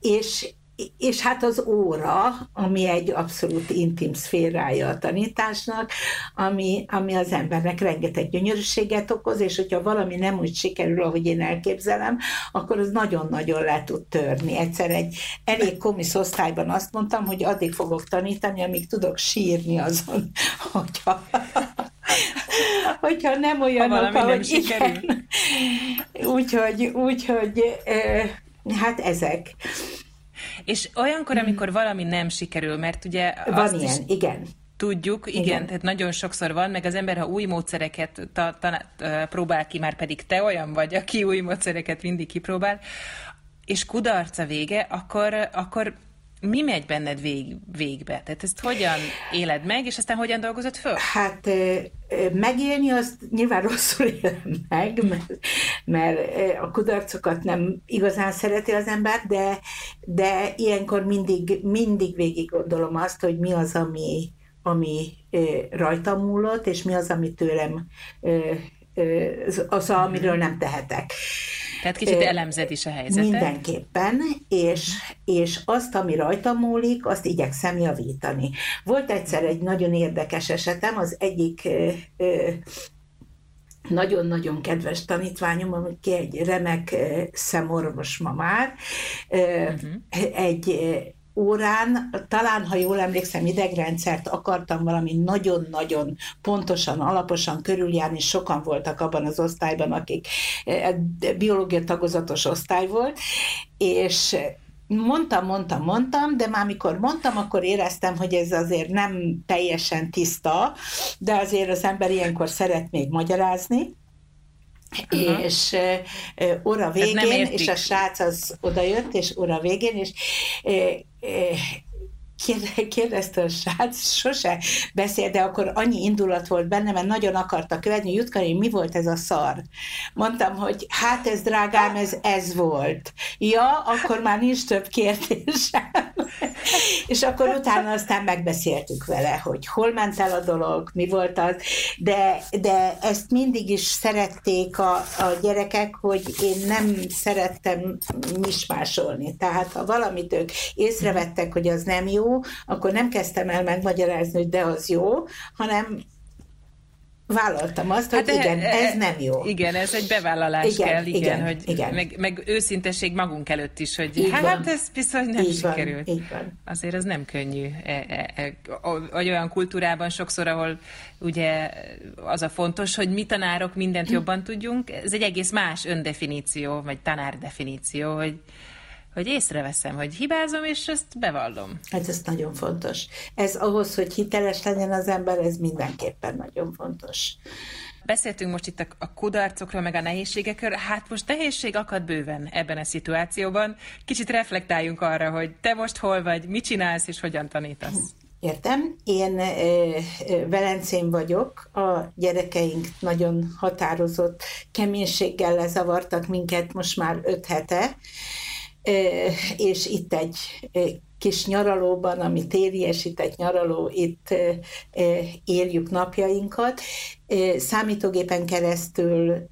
és és hát az óra, ami egy abszolút intim szférája a tanításnak, ami, ami az embernek rengeteg gyönyörűséget okoz, és hogyha valami nem úgy sikerül, ahogy én elképzelem, akkor az nagyon-nagyon le tud törni. Egyszer egy elég komisz osztályban azt mondtam, hogy addig fogok tanítani, amíg tudok sírni azon, hogyha hogyha nem olyanok, ha ahogy igen. Úgyhogy, úgyhogy hát ezek. És olyankor, mhm. amikor valami nem sikerül, mert ugye... Van ilyen, is... igen Tudjuk, igen, igen, tehát nagyon sokszor van, meg az ember, ha új módszereket ta, ta, próbál ki, már pedig te olyan vagy, aki új módszereket mindig kipróbál, és kudarc a vége, akkor, akkor mi megy benned vég, végbe? Tehát ezt hogyan éled meg, és aztán hogyan dolgozod föl? Hát megélni azt nyilván rosszul élem meg, mert, mert a kudarcokat nem igazán szereti az ember, de, de ilyenkor mindig, mindig végig gondolom azt, hogy mi az, ami, ami rajtam múlott, és mi az, ami tőlem az, amiről nem tehetek. Tehát kicsit elemzed is a helyzetet. Mindenképpen, és, és azt, ami rajta múlik, azt igyekszem javítani. Volt egyszer egy nagyon érdekes esetem, az egyik nagyon-nagyon kedves tanítványom, aki egy remek szemorvos ma már, uh-huh. egy órán, talán, ha jól emlékszem, idegrendszert akartam valami nagyon-nagyon pontosan, alaposan körüljárni, sokan voltak abban az osztályban, akik eh, biológia tagozatos osztály volt, és mondtam, mondtam, mondtam, de már mikor mondtam, akkor éreztem, hogy ez azért nem teljesen tiszta, de azért az ember ilyenkor szeret még magyarázni, Aha. és uh, óra végén, és a srác az odajött, és óra végén, és uh, kérdezte a srác, sose beszél, de akkor annyi indulat volt benne, mert nagyon akarta követni, Jutkari, mi volt ez a szar? Mondtam, hogy hát ez drágám, ez ez volt. Ja, akkor már nincs több kérdésem. és akkor utána aztán megbeszéltük vele, hogy hol ment el a dolog, mi volt az, de, de ezt mindig is szerették a, a gyerekek, hogy én nem szerettem mismásolni. Tehát ha valamit ők észrevettek, hogy az nem jó, akkor nem kezdtem el megmagyarázni, hogy de az jó, hanem vállaltam azt, hogy hát igen, e, ez nem jó. Igen, ez egy bevállalás igen, kell, igen, igen hogy igen. Meg, meg őszintesség magunk előtt is, hogy így hát van. ez bizony nem így sikerült. Van, így van. Azért ez nem könnyű. E, e, e, olyan kultúrában sokszor, ahol ugye az a fontos, hogy mi tanárok mindent jobban tudjunk, ez egy egész más öndefiníció, vagy tanárdefiníció, hogy hogy észreveszem, hogy hibázom, és ezt bevallom. Hát ez nagyon fontos. Ez ahhoz, hogy hiteles legyen az ember, ez mindenképpen nagyon fontos. Beszéltünk most itt a kudarcokról, meg a nehézségekről, hát most nehézség akad bőven ebben a szituációban. Kicsit reflektáljunk arra, hogy te most hol vagy, mit csinálsz, és hogyan tanítasz. Értem. Én Velencén vagyok, a gyerekeink nagyon határozott keménységgel lezavartak minket most már öt hete, és itt egy kis nyaralóban, ami tériesített nyaraló, itt éljük napjainkat. Számítógépen keresztül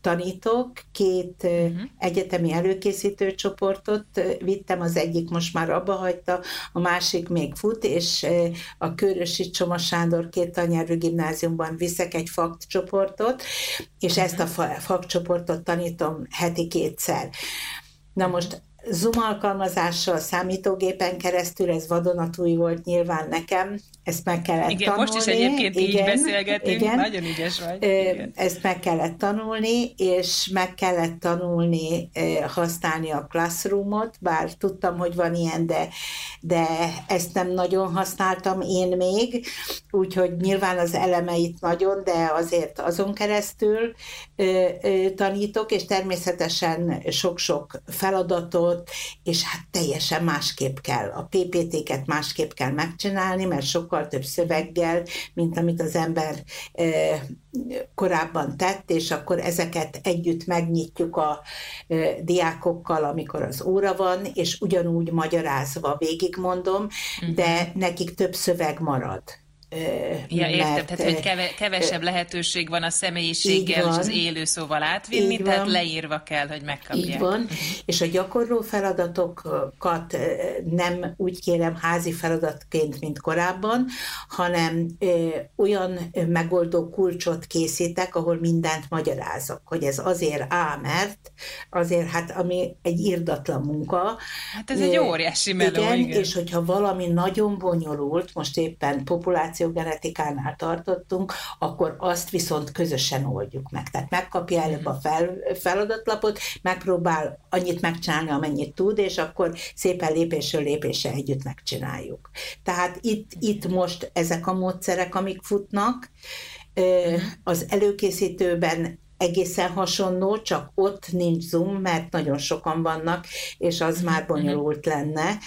tanítok, két uh-huh. egyetemi előkészítő csoportot vittem, az egyik most már abba hagyta, a másik még fut, és a Körösi Csoma Sándor két tanyerű gimnáziumban viszek egy fakt csoportot, és uh-huh. ezt a fakt csoportot tanítom heti kétszer. Na most Zoom alkalmazással, számítógépen keresztül, ez vadonatúj volt nyilván nekem, ezt meg kellett igen, tanulni. most is egyébként igen, így beszélgetünk, igen, nagyon ügyes vagy. Igen. Ezt meg kellett tanulni, és meg kellett tanulni használni a Classroomot, bár tudtam, hogy van ilyen, de, de ezt nem nagyon használtam én még, úgyhogy nyilván az elemeit nagyon, de azért azon keresztül tanítok, és természetesen sok-sok feladatot, és hát teljesen másképp kell. A PPT-ket másképp kell megcsinálni, mert sokkal több szöveggel, mint amit az ember korábban tett, és akkor ezeket együtt megnyitjuk a diákokkal, amikor az óra van, és ugyanúgy magyarázva végigmondom, de mhm. nekik több szöveg marad Ja, értem, mert, tehát hogy keve, kevesebb lehetőség van a személyiséggel van, és az élő szóval átvinni, tehát van, leírva kell, hogy megkapják. Így van, és a gyakorló feladatokat nem úgy kérem házi feladatként, mint korábban, hanem olyan megoldó kulcsot készítek, ahol mindent magyarázok, hogy ez azért á, mert azért hát, ami egy írdatlan munka. Hát ez egy óriási meló, igen, igen. és hogyha valami nagyon bonyolult, most éppen populáció populációgenetikánál tartottunk, akkor azt viszont közösen oldjuk meg. Tehát megkapja előbb a fel, feladatlapot, megpróbál annyit megcsinálni, amennyit tud, és akkor szépen lépésről lépésre együtt megcsináljuk. Tehát itt, itt most ezek a módszerek, amik futnak, az előkészítőben egészen hasonló, csak ott nincs Zoom, mert nagyon sokan vannak, és az már mhm. bonyolult lenne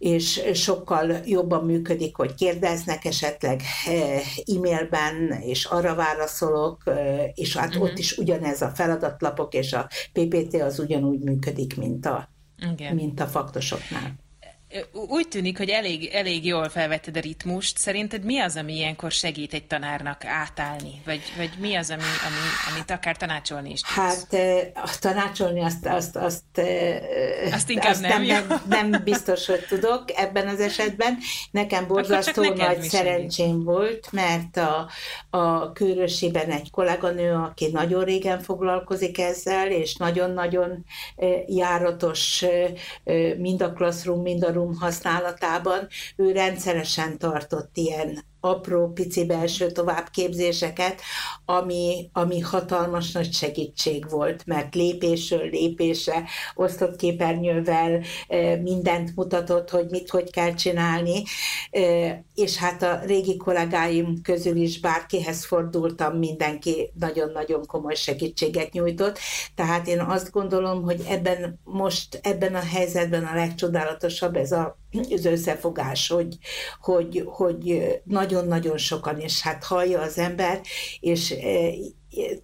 és sokkal jobban működik, hogy kérdeznek esetleg eh, e-mailben, és arra válaszolok, eh, és hát uh-huh. ott is ugyanez a feladatlapok, és a PPT az ugyanúgy működik, mint a, Igen. mint a faktosoknál. Úgy tűnik, hogy elég, elég jól felvetted a ritmust. Szerinted mi az, ami ilyenkor segít egy tanárnak átállni? Vagy, vagy mi az, ami, ami, amit akár tanácsolni is tudsz? Hát tanácsolni azt, azt, azt, azt inkább azt nem, nem, nem, nem biztos, hogy tudok ebben az esetben. Nekem borzasztó nagy szerencsém segít. volt, mert a, a Kőrösében egy kolléganő, aki nagyon régen foglalkozik ezzel, és nagyon-nagyon járatos mind a Classroom, mind a Room használatában, ő rendszeresen tartott ilyen apró, pici belső továbbképzéseket, ami, ami hatalmas nagy segítség volt, mert lépésről lépésre, osztott képernyővel mindent mutatott, hogy mit, hogy kell csinálni, és hát a régi kollégáim közül is bárkihez fordultam, mindenki nagyon-nagyon komoly segítséget nyújtott, tehát én azt gondolom, hogy ebben most, ebben a helyzetben a legcsodálatosabb ez a az összefogás, hogy, hogy, hogy nagyon-nagyon sokan, és hát hallja az ember, és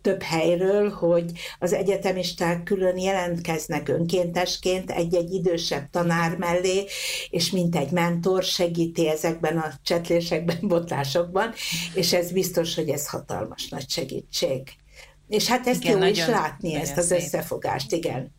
több helyről, hogy az egyetemisták külön jelentkeznek önkéntesként egy-egy idősebb tanár mellé, és mint egy mentor segíti ezekben a csetlésekben, botlásokban, és ez biztos, hogy ez hatalmas nagy segítség. És hát ezt igen, jó nagyon, is látni, ezt az szép. összefogást, igen.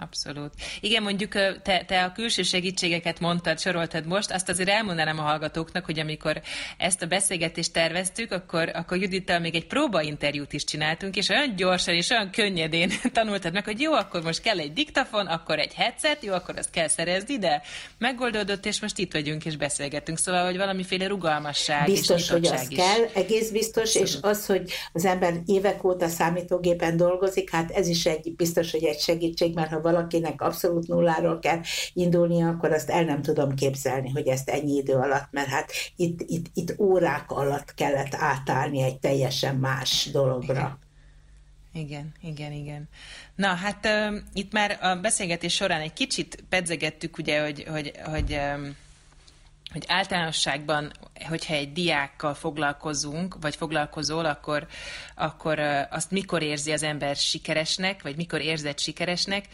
Abszolút. Igen, mondjuk te, te a külső segítségeket mondtad, soroltad most, azt azért elmondanám a hallgatóknak, hogy amikor ezt a beszélgetést terveztük, akkor, akkor Judittal még egy próbainterjút is csináltunk, és olyan gyorsan és olyan könnyedén tanultad meg, hogy jó, akkor most kell egy diktafon, akkor egy headset, jó, akkor azt kell szerezni, de megoldódott, és most itt vagyunk és beszélgetünk. Szóval, hogy valamiféle rugalmasság Biztos, és hogy az is. kell, egész biztos, Szóval. és az, hogy az ember évek óta számítógépen dolgozik, hát ez is egy biztos, hogy egy segítség, mert ha valakinek abszolút nulláról kell indulnia, akkor azt el nem tudom képzelni, hogy ezt ennyi idő alatt, mert hát itt, itt, itt órák alatt kellett átállni egy teljesen más dologra. Igen, igen, igen. Na, hát uh, itt már a beszélgetés során egy kicsit pedzegettük, ugye, hogy, hogy, hogy um, hogy általánosságban, hogyha egy diákkal foglalkozunk, vagy foglalkozol, akkor, akkor azt mikor érzi az ember sikeresnek, vagy mikor érzed sikeresnek.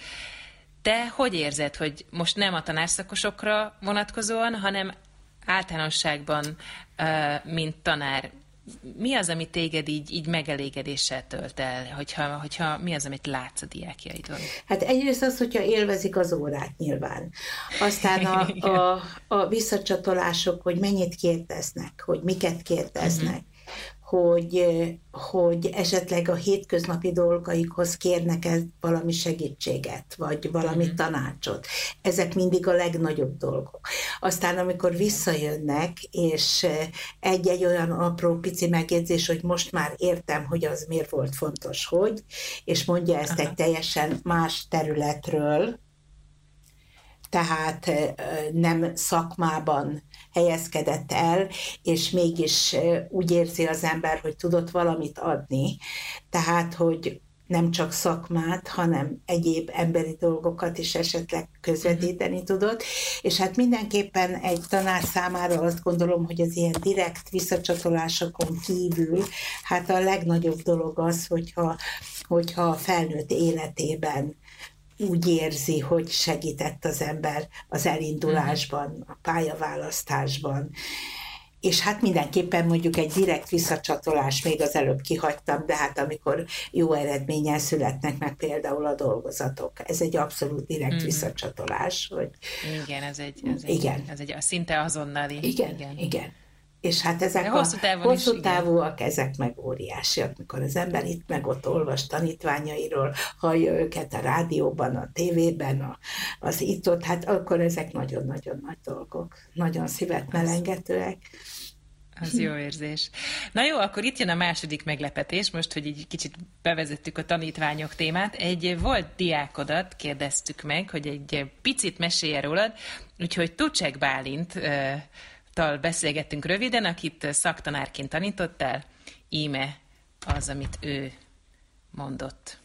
Te hogy érzed, hogy most nem a tanárszakosokra vonatkozóan, hanem általánosságban, mint tanár, mi az, ami téged így, így megelégedéssel tölt el, hogyha, hogyha mi az, amit látsz a diákjaidon? Hát egyrészt az, hogyha élvezik az órát nyilván. Aztán a, a, a visszacsatolások, hogy mennyit kérdeznek, hogy miket kérdeznek. Uh-huh hogy, hogy esetleg a hétköznapi dolgaikhoz kérnek -e valami segítséget, vagy valami mm-hmm. tanácsot. Ezek mindig a legnagyobb dolgok. Aztán, amikor visszajönnek, és egy-egy olyan apró pici megjegyzés, hogy most már értem, hogy az miért volt fontos, hogy, és mondja ezt Aha. egy teljesen más területről, tehát nem szakmában helyezkedett el, és mégis úgy érzi az ember, hogy tudott valamit adni. Tehát, hogy nem csak szakmát, hanem egyéb emberi dolgokat is esetleg közvetíteni tudott. És hát mindenképpen egy tanár számára azt gondolom, hogy az ilyen direkt visszacsatolásokon kívül, hát a legnagyobb dolog az, hogyha, hogyha a felnőtt életében úgy érzi, hogy segített az ember az elindulásban, a pályaválasztásban. És hát mindenképpen mondjuk egy direkt visszacsatolás, még az előbb kihagytam, de hát amikor jó eredménnyel születnek meg például a dolgozatok, ez egy abszolút direkt mm. visszacsatolás. Hogy... Igen, ez egy, ez egy, igen. Ez egy szinte azonnali. Igen, igen. igen. És hát ezek De hosszú, a hosszú is, távúak, igen. ezek meg óriásiak, mikor az ember itt meg ott olvas tanítványairól, hallja őket a rádióban, a tévében, a, az itt-ott, hát akkor ezek nagyon-nagyon nagy dolgok, nagyon szívet melengetőek. Az jó érzés. Na jó, akkor itt jön a második meglepetés, most, hogy így kicsit bevezettük a tanítványok témát. Egy volt diákodat kérdeztük meg, hogy egy picit mesélje rólad, úgyhogy Tucsek Bálint tal beszélgettünk röviden, akit szaktanárként tanítottál. Íme az, amit ő mondott.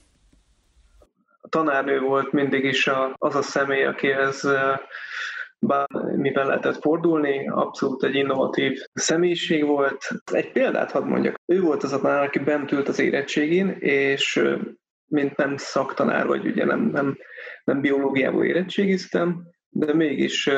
A tanárnő volt mindig is a, az a személy, akihez mivel lehetett fordulni, abszolút egy innovatív személyiség volt. Egy példát hadd mondjak. Ő volt az a tanár, aki bent ült az érettségén, és mint nem szaktanár, vagy ugye nem, nem, nem biológiából érettségiztem, de mégis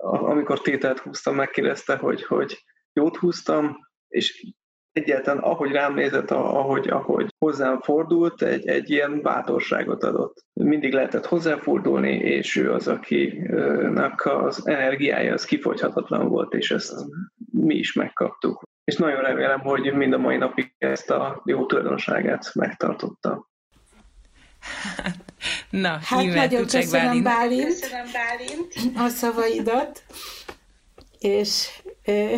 amikor tételt húztam, megkérdezte, hogy, hogy jót húztam, és egyáltalán ahogy rám nézett, ahogy, ahogy hozzám fordult, egy, egy ilyen bátorságot adott. Mindig lehetett hozzáfordulni, és ő az, akinek az energiája az kifogyhatatlan volt, és ezt mi is megkaptuk. És nagyon remélem, hogy mind a mai napig ezt a jó tulajdonságát megtartotta. Na, hát nagyon köszönöm Bálint. Bálint. Köszönöm Bálint a szavaidat, és ö,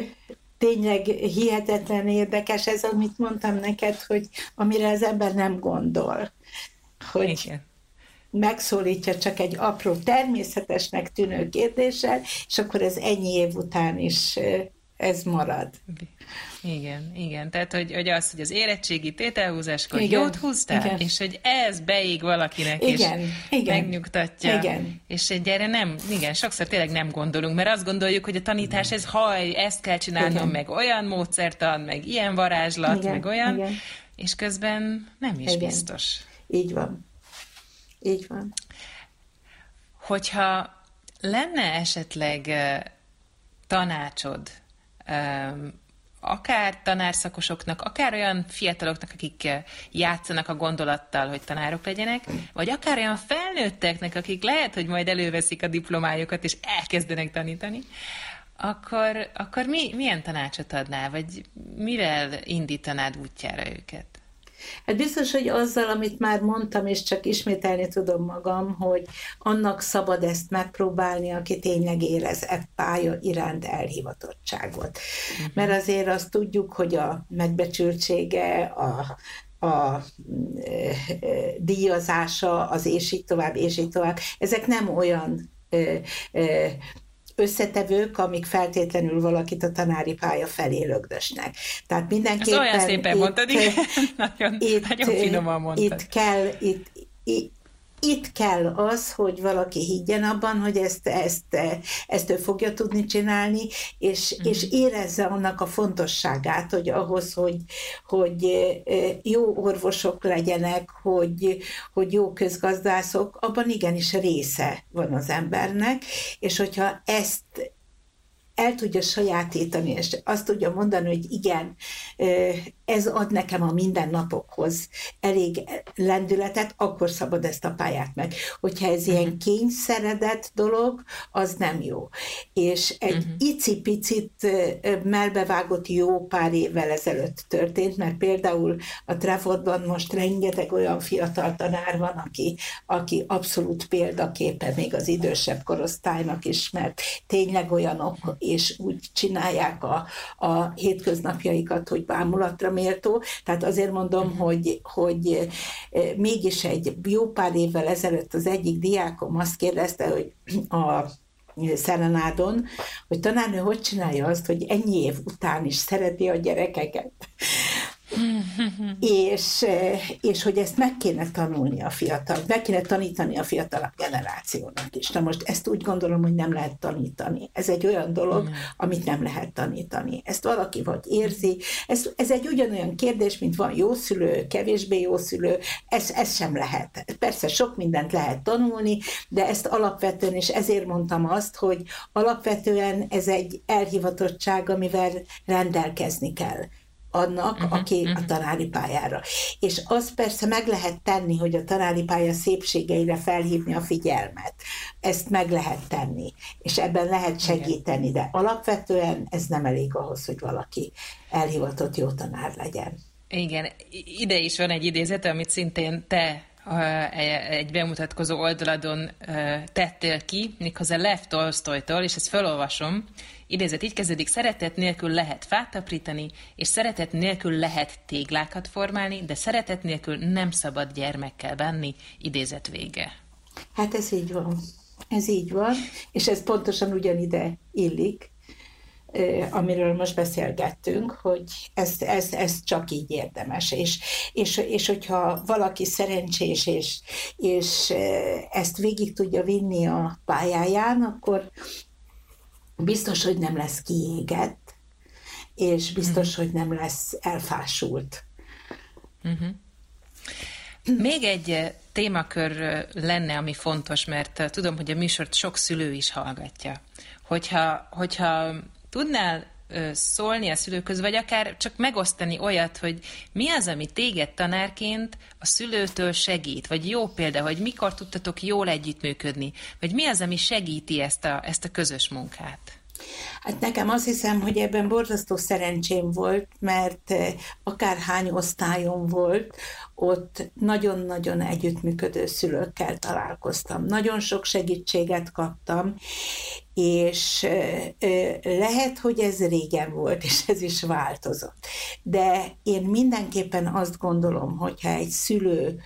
tényleg hihetetlen érdekes ez, amit mondtam neked, hogy amire az ember nem gondol, hogy Igen. megszólítja csak egy apró természetesnek tűnő kérdéssel, és akkor ez ennyi év után is ez marad. Igen, igen. Tehát, hogy, hogy az, hogy az érettségi tételhúzáskor igen, jót húztál, igen. és hogy ez beig valakinek igen, is igen, megnyugtatja. Igen. És egy erre nem, igen, sokszor tényleg nem gondolunk, mert azt gondoljuk, hogy a tanítás ez haj, ezt kell csinálnom, igen. meg olyan módszertan, meg ilyen varázslat, igen, meg olyan, igen. és közben nem is igen. biztos. Így van. Így van. Hogyha lenne esetleg tanácsod akár tanárszakosoknak, akár olyan fiataloknak, akik játszanak a gondolattal, hogy tanárok legyenek, vagy akár olyan felnőtteknek, akik lehet, hogy majd előveszik a diplomájukat, és elkezdenek tanítani, akkor, akkor mi, milyen tanácsot adnál, vagy mivel indítanád útjára őket? Hát biztos, hogy azzal, amit már mondtam, és csak ismételni tudom magam, hogy annak szabad ezt megpróbálni, aki tényleg érez e pálya iránt elhivatottságot. Uh-huh. Mert azért azt tudjuk, hogy a megbecsültsége, a, a díjazása, az és így tovább, és így tovább, ezek nem olyan összetevők, amik feltétlenül valakit a tanári pálya felé lögdösnek. Tehát mindenképpen... Ezt olyan szépen itt, mondtad, igen. nagyon, itt, nagyon finoman mondtad. Itt kell, itt, itt itt kell az, hogy valaki higgyen abban, hogy ezt, ezt, ezt ő fogja tudni csinálni, és, mm. és érezze annak a fontosságát, hogy ahhoz, hogy, hogy jó orvosok legyenek, hogy, hogy jó közgazdászok, abban igenis része van az embernek, és hogyha ezt el tudja sajátítani, és azt tudja mondani, hogy igen, ez ad nekem a mindennapokhoz elég lendületet, akkor szabad ezt a pályát meg. Hogyha ez ilyen mhm. kényszeredett dolog, az nem jó. És egy uh-huh. icipicit melbevágott jó pár évvel ezelőtt történt, mert például a Traffordban most rengeteg olyan fiatal tanár van, aki, aki abszolút példaképe még az idősebb korosztálynak is, mert tényleg olyanok, és úgy csinálják a, a hétköznapjaikat, hogy bámulatra méltó. Tehát azért mondom, uh-huh. hogy, hogy eh, mégis egy jó pár évvel ezelőtt az egyik diákom azt kérdezte, hogy a Szelenádon, hogy tanárnő hogy csinálja azt, hogy ennyi év után is szereti a gyerekeket és, eh, és hogy ezt meg kéne tanulni a fiatal, meg kéne tanítani a fiatalabb generációnak is. Na most ezt úgy gondolom, hogy nem lehet tanítani. Ez egy olyan dolog, mm. amit nem lehet tanítani. Ezt valaki vagy érzi. Ez, ez egy ugyanolyan kérdés, mint van jó szülő, kevésbé jó szülő. Ez, ez sem lehet. Persze sok mindent lehet tanulni, de ezt alapvetően, és ezért mondtam azt, hogy alapvetően ez egy elhivatottság, amivel rendelkezni kell annak, uh-huh, aki uh-huh. a tanári pályára. És az persze meg lehet tenni, hogy a tanári pálya szépségeire felhívni a figyelmet. Ezt meg lehet tenni, és ebben lehet segíteni, de alapvetően ez nem elég ahhoz, hogy valaki elhivatott jó tanár legyen. Igen, ide is van egy idézet, amit szintén te egy bemutatkozó oldaladon tettél ki, méghozzá Lev Tolstoytól, és ezt felolvasom. Idézet így kezdődik, szeretet nélkül lehet fát aprítani, és szeretet nélkül lehet téglákat formálni, de szeretet nélkül nem szabad gyermekkel bánni. Idézet vége. Hát ez így van. Ez így van, és ez pontosan ugyanide illik, amiről most beszélgettünk, hogy ez, ez, ez csak így érdemes. És, és, és hogyha valaki szerencsés, és, és ezt végig tudja vinni a pályáján, akkor biztos, hogy nem lesz kiégett, és biztos, uh-huh. hogy nem lesz elfásult. Uh-huh. Még egy témakör lenne, ami fontos, mert tudom, hogy a műsort sok szülő is hallgatja. Hogyha, hogyha tudnál szólni a szülőköz, vagy akár csak megosztani olyat, hogy mi az, ami téged tanárként a szülőtől segít, vagy jó példa, hogy mikor tudtatok jól együttműködni, vagy mi az, ami segíti ezt a, ezt a közös munkát? Hát nekem azt hiszem, hogy ebben borzasztó szerencsém volt, mert akárhány osztályom volt, ott nagyon-nagyon együttműködő szülőkkel találkoztam. Nagyon sok segítséget kaptam, és lehet, hogy ez régen volt, és ez is változott. De én mindenképpen azt gondolom, hogyha egy szülő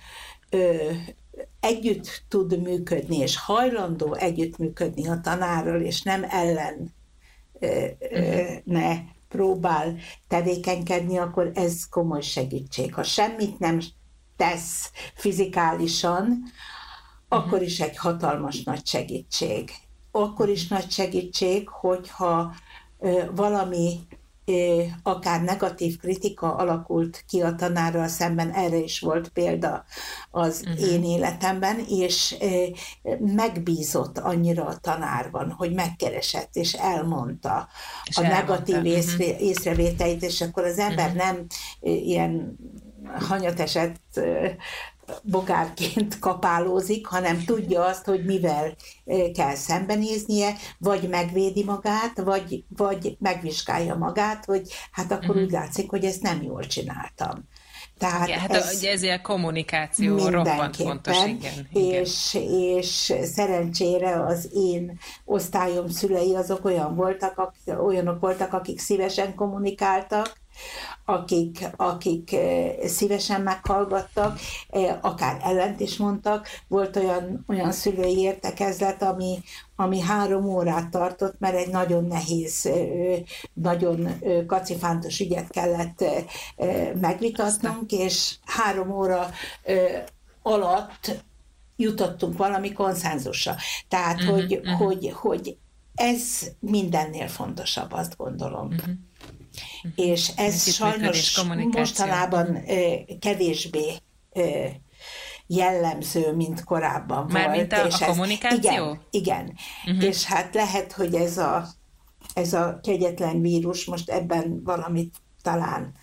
együtt tud működni, és hajlandó együttműködni a tanárral, és nem ellen ne próbál tevékenykedni, akkor ez komoly segítség. Ha semmit nem tesz fizikálisan, akkor is egy hatalmas nagy segítség. Akkor is nagy segítség, hogyha valami akár negatív kritika alakult ki a tanárral szemben, erre is volt példa az uh-huh. én életemben, és megbízott annyira a tanárban, hogy megkeresett, és elmondta és a elmondta. negatív uh-huh. észre, észrevételeit, és akkor az ember uh-huh. nem ilyen hanyatesett bogárként kapálózik, hanem tudja azt, hogy mivel kell szembenéznie, vagy megvédi magát, vagy, vagy megvizsgálja magát, hogy hát akkor uh-huh. úgy látszik, hogy ezt nem jól csináltam. Tehát igen, hát ez ezért a kommunikáció roppant fontos, igen, igen. És, és szerencsére az én osztályom szülei azok olyan voltak, akik, olyanok voltak, akik szívesen kommunikáltak, akik, akik eh, szívesen meghallgattak, eh, akár ellent is mondtak. Volt olyan, olyan szülői értekezlet, ami, ami három órát tartott, mert egy nagyon nehéz, eh, nagyon kacifántos ügyet kellett megvitatnunk, és három óra alatt jutottunk valami konszenzusra. Tehát, uh-huh, hogy, uh-huh. hogy, hogy ez mindennél fontosabb, azt gondolom. Uh-huh. És ez sajnos mostanában kevésbé jellemző, mint korábban Mármint volt. a, és a kommunikáció? Igen, igen. Uh-huh. és hát lehet, hogy ez a, ez a kegyetlen vírus most ebben valamit talán,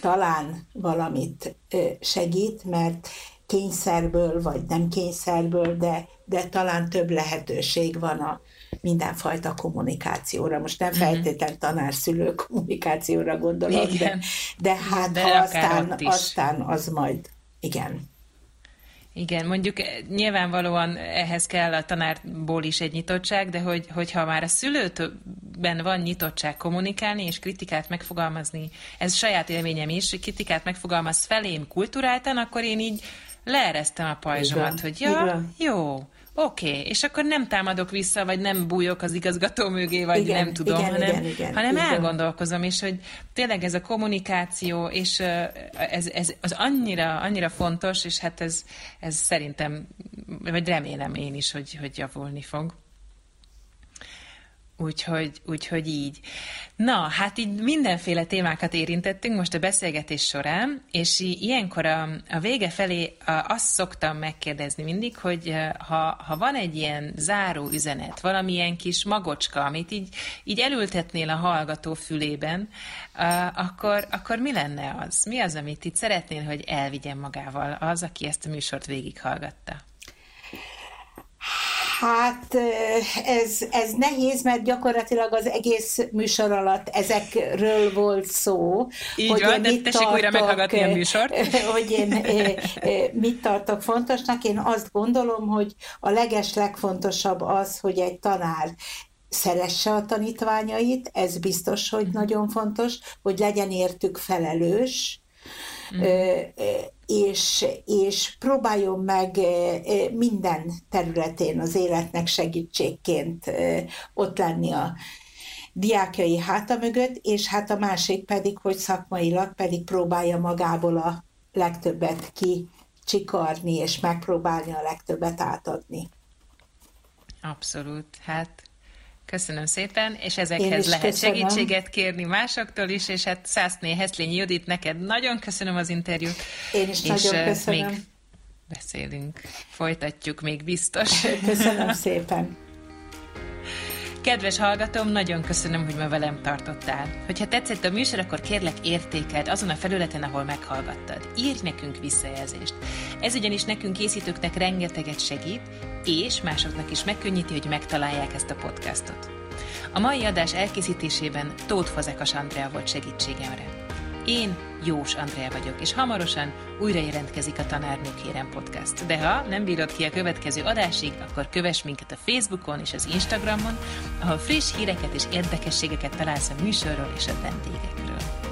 talán valamit segít, mert kényszerből, vagy nem kényszerből, de, de talán több lehetőség van a, mindenfajta kommunikációra. Most nem mhm. feltétlenül tanár-szülő kommunikációra gondolok, de, de hát de ha aztán, aztán az majd, igen. Igen, mondjuk eh, nyilvánvalóan ehhez kell a tanárból is egy nyitottság, de hogy, hogyha már a szülőben van nyitottság kommunikálni és kritikát megfogalmazni, ez saját élményem is, hogy kritikát megfogalmaz felém kulturáltan, akkor én így leereztem a pajzsomat, Igen. hogy ja, Igen. jó, Oké, okay, és akkor nem támadok vissza, vagy nem bújok az igazgató mögé, vagy igen, nem tudom, igen, hanem, igen, igen, hanem igen. elgondolkozom, és hogy tényleg ez a kommunikáció, és ez, ez az annyira, annyira fontos, és hát ez, ez szerintem, vagy remélem én is, hogy, hogy javulni fog. Úgyhogy, úgyhogy így. Na, hát így mindenféle témákat érintettünk most a beszélgetés során, és ilyenkor a, a vége felé azt szoktam megkérdezni mindig, hogy ha, ha van egy ilyen záró üzenet, valamilyen kis magocska, amit így, így elültetnél a hallgató fülében, akkor, akkor mi lenne az? Mi az, amit itt szeretnél, hogy elvigyen magával az, aki ezt a műsort végighallgatta? Hát ez, ez nehéz, mert gyakorlatilag az egész műsor alatt ezekről volt szó. Így hogy van, de tessék tartok, újra meghallgatni a műsort. Hogy én mit tartok fontosnak. Én azt gondolom, hogy a leges legfontosabb az, hogy egy tanár szeresse a tanítványait, ez biztos, hogy nagyon fontos, hogy legyen értük felelős, mm és, és próbáljon meg minden területén az életnek segítségként ott lenni a diákjai háta mögött, és hát a másik pedig, hogy szakmailag pedig próbálja magából a legtöbbet kicsikarni, és megpróbálni a legtöbbet átadni. Abszolút. Hát Köszönöm szépen, és ezekhez lehet köszönöm. segítséget kérni másoktól is, és hát Szászné Heszlényi Judit, neked nagyon köszönöm az interjút. Én is és nagyon köszönöm. Még beszélünk, folytatjuk még biztos. Köszönöm szépen. Kedves hallgatom, nagyon köszönöm, hogy ma velem tartottál. Hogyha tetszett a műsor, akkor kérlek értékeld azon a felületen, ahol meghallgattad. Írj nekünk visszajelzést. Ez ugyanis nekünk készítőknek rengeteget segít, és másoknak is megkönnyíti, hogy megtalálják ezt a podcastot. A mai adás elkészítésében Tóth Fazekas Andrea volt segítségemre. Én Jós Andrea vagyok, és hamarosan újra jelentkezik a Tanárnők Kérem Podcast. De ha nem bírod ki a következő adásig, akkor kövess minket a Facebookon és az Instagramon, ahol friss híreket és érdekességeket találsz a műsorról és a vendégekről.